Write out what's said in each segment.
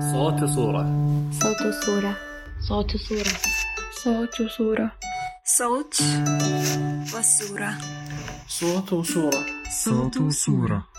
صوت صورة صوت صورة صوت صورة صوت وصورة. صوت والصورة صوت وصورة. صوت وصورة.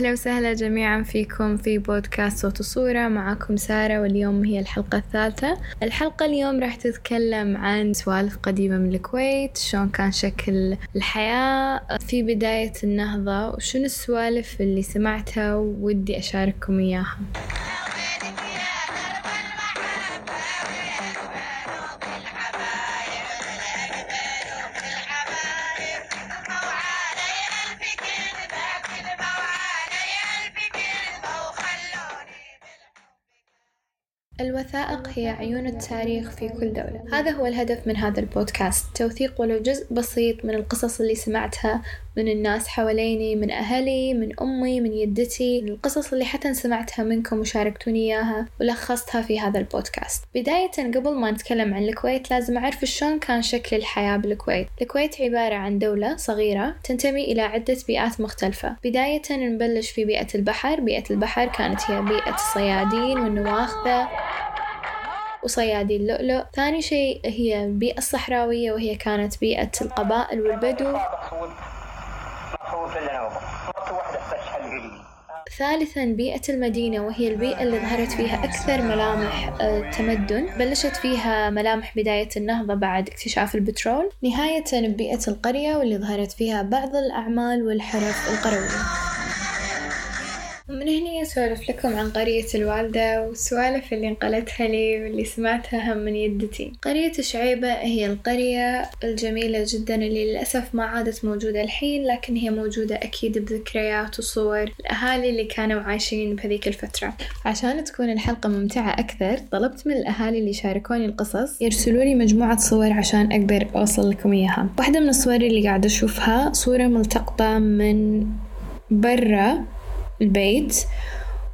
أهلا وسهلا جميعا فيكم في بودكاست صوت وصورة. معاكم سارة واليوم هي الحلقة الثالثة. الحلقة اليوم راح تتكلم عن سوالف قديمة من الكويت شلون كان شكل الحياة في بداية النهضة وشنو السوالف اللي سمعتها ودي أشارككم إياها. الوثائق هي عيون التاريخ في كل دولة. هذا هو الهدف من هذا البودكاست توثيق ولو جزء بسيط من القصص اللي سمعتها من الناس حواليني من أهلي من أمي من يدتي القصص اللي حتى سمعتها منكم وشاركتوني إياها ولخصتها في هذا البودكاست. بداية قبل ما نتكلم عن الكويت لازم أعرف شلون كان شكل الحياة بالكويت. الكويت عبارة عن دولة صغيرة تنتمي إلى عدة بيئات مختلفة. بداية نبلش في بيئة البحر. بيئة البحر كانت هي بيئة الصيادين والنواخذة وصيادي اللؤلؤ. ثاني شيء هي البيئة الصحراوية وهي كانت بيئة القبائل والبدو. ثالثا بيئة المدينة وهي البيئة اللي ظهرت فيها أكثر ملامح التمدن بلشت فيها ملامح بداية النهضة بعد اكتشاف البترول. نهاية ببيئة القرية واللي ظهرت فيها بعض الأعمال والحرف القروية. ومن هنا أسولف لكم عن قرية الوالدة والسوالف اللي انقلتها لي واللي سمعتها هم من يدتي. قرية شعيبة هي القرية الجميلة جدا اللي للأسف ما عادت موجودة الحين لكن هي موجودة أكيد بذكريات وصور الأهالي اللي كانوا عايشين بهذيك الفترة. عشان تكون الحلقة ممتعة أكثر طلبت من الأهالي اللي شاركوني القصص يرسلوا لي مجموعة صور عشان أقدر أوصل لكم إياها. واحدة من الصور اللي قاعدة أشوفها صورة ملتقطة من برا البيت.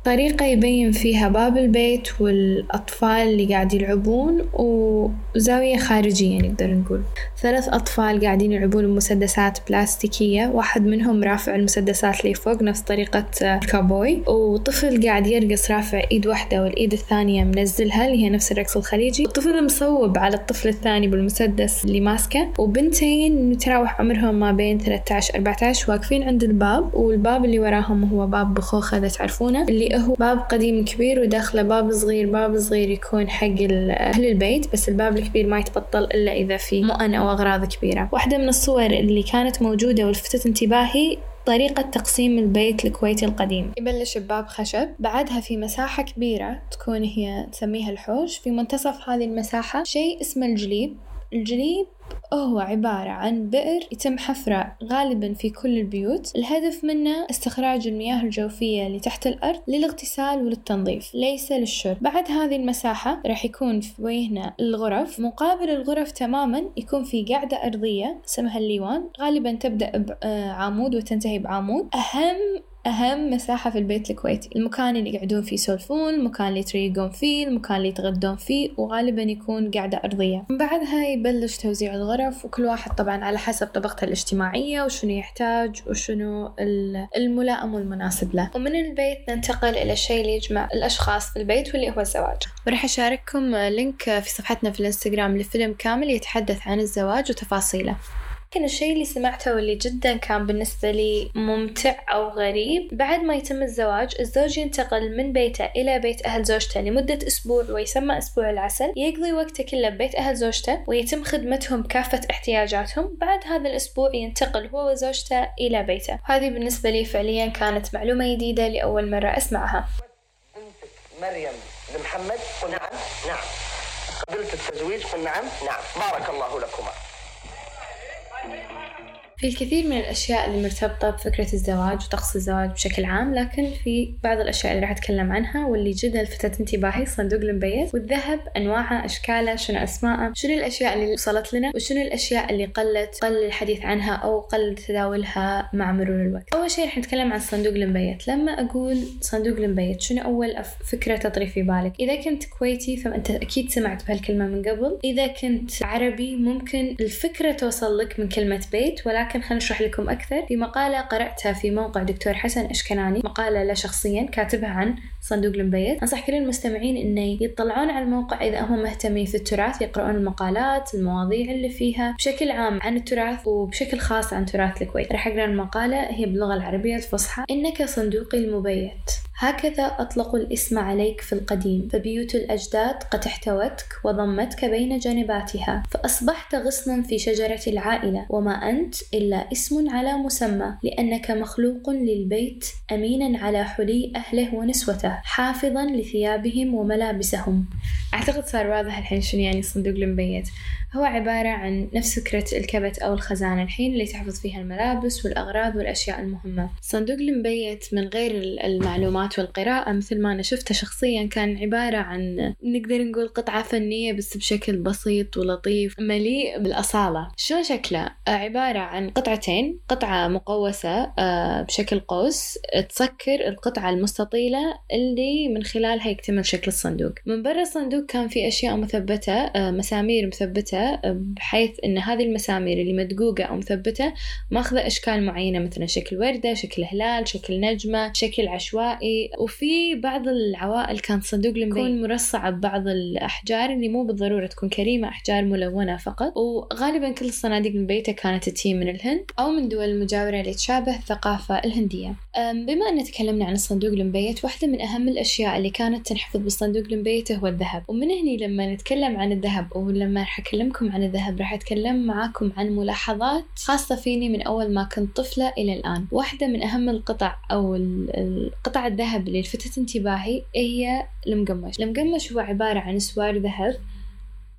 طريقة يبين فيها باب البيت والأطفال اللي قاعد يلعبون وزاوية خارجية نقدر نقول. ثلاث أطفال قاعدين يلعبون بمسدسات بلاستيكية واحد منهم رافع المسدسات اللي فوق نفس طريقة الكابوي وطفل قاعد يرقص رافع إيد واحدة والإيد الثانية منزلها اللي هي نفس الرقص الخليجي. الطفل مصوب على الطفل الثاني بالمسدس اللي ماسكه وبنتين متراوح عمرهم ما بين 13 14 واقفين عند الباب والباب اللي وراهم هو باب بخوخة إذا تعرفونه اللي هو باب قديم كبير وداخله باب صغير باب صغير يكون حق أهل البيت بس الباب الكبير ما يتبطل إلا إذا في مؤن أو أغراض كبيرة. واحدة من الصور اللي كانت موجودة ولفتت انتباهي طريقة تقسيم البيت الكويتي القديم. يبلش بباب خشب بعدها في مساحة كبيرة تكون هي تسميها الحوش. في منتصف هذه المساحة شيء اسمه الجليب. الجليب هو عبارة عن بئر يتم حفره غالبا في كل البيوت. الهدف منه استخراج المياه الجوفية اللي تحت الأرض للاغتسال وللتنظيف ليس للشرب. بعد هذه المساحة راح يكون في وجهنا الغرف. مقابل الغرف تماما يكون في قاعدة أرضية اسمها الليوان. غالبا تبدأ بعمود وتنتهي بعمود. أهم أهم مساحة في البيت الكويتي المكان اللي يقعدون فيه يسولفون المكان اللي يتريقون فيه المكان اللي يتغدون فيه وغالبا يكون قاعدة أرضية. من بعدها يبلش توزيع الغرف وكل واحد طبعا على حسب طبقته الاجتماعية وشنو يحتاج وشنو الملائم والمناسب له. ومن البيت ننتقل إلى الشيء اللي يجمع الأشخاص في البيت واللي هو الزواج. وراح أشارككم لينك في صفحتنا في الإنستغرام لفيلم كامل يتحدث عن الزواج وتفاصيله. لكن الشيء اللي سمعته واللي جدا كان بالنسبة لي ممتع أو غريب. بعد ما يتم الزواج الزوج ينتقل من بيته إلى بيت أهل زوجته لمدة أسبوع ويسمى أسبوع العسل. يقضي وقته كله ببيت أهل زوجته ويتم خدمتهم كافة احتياجاتهم. بعد هذا الأسبوع ينتقل هو وزوجته إلى بيته. هذه بالنسبة لي فعليا كانت معلومة جديدة لأول مرة أسمعها. مريم لمحمد قل نعم نعم. قبلت التزويج قل نعم نعم. بارك الله لكما. في الكثير من الأشياء اللي مرتبطة بفكرة الزواج وطقس الزواج بشكل عام لكن في بعض الأشياء اللي راح أتكلم عنها واللي جدا لفتت انتباهي صندوق المبيت والذهب أنواعه أشكاله شنو أسماءه شنو الأشياء اللي وصلت لنا وشنو الأشياء اللي قلت قل الحديث عنها أو قل تداولها مع مرور الوقت. أول شيء راح نتكلم عن صندوق المبيت لما أقول صندوق المبيت شنو أول فكرة تطري في بالك؟ إذا كنت كويتي فأنت أكيد سمعت بهالكلمة من قبل. إذا كنت عربي ممكن الفكرة توصل لك من كلمة بيت ولكن خلينا نشرح لكم أكثر. في مقالة قرأتها في موقع دكتور حسن أشكناني مقالة له شخصيا كاتبها عن صندوق المبيت. أنصح كل المستمعين إنه يطلعون على الموقع إذا هم مهتمين في التراث يقرؤون المقالات المواضيع اللي فيها بشكل عام عن التراث وبشكل خاص عن تراث الكويت. راح أقرأ المقالة هي باللغة العربية الفصحى. إنك صندوقي المبيت. هكذا أطلقوا الاسم عليك في القديم فبيوت الأجداد قد احتوتك وضمتك بين جانباتها فأصبحت غصنا في شجرة العائلة وما أنت إلا اسم على مسمى لأنك مخلوق للبيت أمينا على حلي أهله ونسوته حافظا لثيابهم وملابسهم. أعتقد صار واضح الحين شنو يعني الصندوق المبيت. هو عبارة عن نفس فكرة الكبت أو الخزانة الحين اللي تحفظ فيها الملابس والأغراض والأشياء المهمة. صندوق المبيت من غير المعلومات والقراءة مثل ما أنا شفته شخصيا كان عبارة عن نقدر نقول قطعة فنية بس بشكل بسيط ولطيف مليء بالأصالة. شلون شكله؟ عبارة عن قطعتين قطعة مقوسة آه، بشكل قوس تسكر القطعة المستطيلة اللي من خلالها يكتمل شكل الصندوق. من برا الصندوق كان في أشياء مثبتة آه، مسامير مثبتة بحيث أن هذه المسامير اللي مدقوقة أو مثبتة ماخذة أشكال معينة مثلا شكل وردة شكل هلال شكل نجمة شكل عشوائي. وفي بعض العوائل كان صندوق المبيت يكون مرصع ببعض الأحجار اللي مو بالضرورة تكون كريمة أحجار ملونة فقط. وغالبا كل الصناديق المبيتة كانت تتي من الهند أو من دول مجاورة اللي تشابه الثقافة الهندية. بما أن تكلمنا عن الصندوق المبيت واحدة من أهم الأشياء اللي كانت تنحفظ بالصندوق المبيت هو الذهب. ومن هني لما نتكلم عن الذهب أو لما راح أكلمكم عن الذهب راح أتكلم معاكم عن ملاحظات خاصة فيني من أول ما كنت طفلة إلى الآن. واحدة من أهم القطع أو القطع الذهب اللي لفتت انتباهي هي المقمش؟ المقمش هو عبارة عن سوار ذهب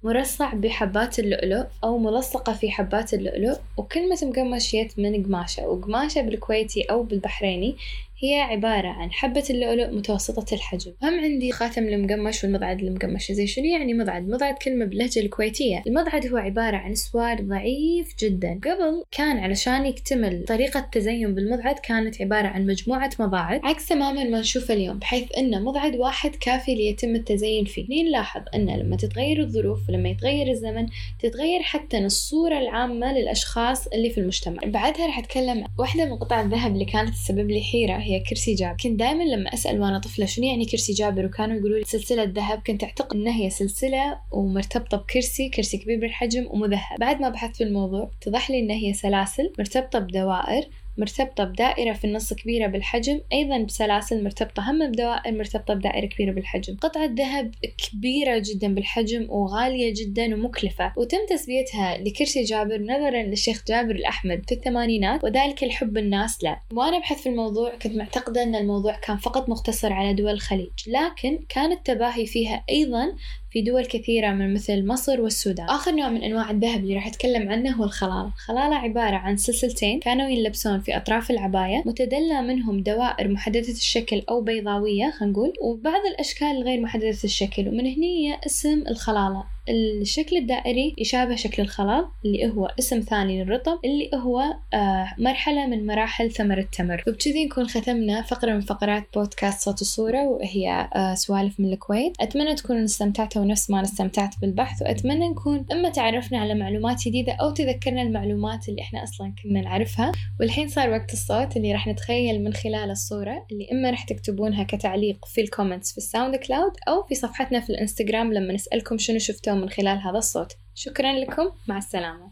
مرصع بحبات اللؤلؤ أو ملصقة في حبات اللؤلؤ وكلمة مقمش جت من قماشة وقماشة بالكويتي أو بالبحريني هي عبارة عن حبة اللؤلؤ متوسطة الحجم. هم عندي خاتم المقمش والمضعد المقمش زين شنو يعني مضعد؟ مضعد كلمة باللهجة الكويتية. المضعد هو عبارة عن سوار ضعيف جدا. قبل كان علشان يكتمل طريقة التزين بالمضعد كانت عبارة عن مجموعة مضاعد عكس تماما ما نشوفه اليوم بحيث أن مضعد واحد كافي ليتم التزين فيه. نلاحظ أن لما تتغير الظروف ولما يتغير الزمن تتغير حتى الصورة العامة للأشخاص اللي في المجتمع. بعدها راح أتكلم واحدة من قطع الذهب اللي كانت تسبب لي حيرة. هي كرسي جابر. كنت دائما لما أسأل وأنا طفلة شنو يعني كرسي جابر وكانوا يقولوا لي سلسلة ذهب. كنت أعتقد إنها هي سلسلة ومرتبطة بكرسي كرسي كبير بالحجم ومذهب. بعد ما بحثت في الموضوع اتضح لي إنها هي سلاسل مرتبطة بدوائر. مرتبطة بدائرة في النص كبيرة بالحجم أيضا بسلاسل مرتبطة هم بدوائر مرتبطة بدائرة كبيرة بالحجم. قطعة ذهب كبيرة جدا بالحجم وغالية جدا ومكلفة. وتم تسميتها لكرسي جابر نظرا للشيخ جابر الأحمد في الثمانينات وذلك لحب الناس له. وأنا أبحث في الموضوع كنت معتقدة أن الموضوع كان فقط مقتصر على دول الخليج لكن كان التباهي فيها أيضا في دول كثيرة من مثل مصر والسودان. آخر نوع من أنواع الذهب اللي راح أتكلم عنه هو الخلالة الخلالة عبارة عن سلسلتين كانوا يلبسون في أطراف العباية متدلى منهم دوائر محددة الشكل أو بيضاوية خلينا نقول وبعض الأشكال الغير محددة الشكل ومن هنا اسم الخلالة الشكل الدائري يشابه شكل الخلال اللي هو اسم ثاني للرطب اللي هو آه مرحلة من مراحل ثمر التمر. وبكذي نكون ختمنا فقرة من فقرات بودكاست صوت الصورة وهي آه سوالف من الكويت. أتمنى تكونوا استمتعتوا نفس ما أنا استمتعت بالبحث وأتمنى نكون إما تعرفنا على معلومات جديدة أو تذكرنا المعلومات اللي إحنا أصلا كنا نعرفها. والحين صار وقت الصوت اللي راح نتخيل من خلال الصورة اللي إما راح تكتبونها كتعليق في ال comments في ال SoundCloud أو في صفحتنا في الإنستغرام لما نسألكم شنو شفتوا من خلال هذا الصوت. شكرا لكم. مع السلامة.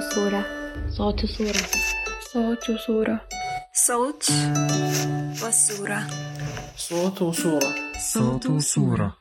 صورة صوت صورة. صوت صورة. صوت صورة. صوت والصورة. صوت وصورة صوت وصورة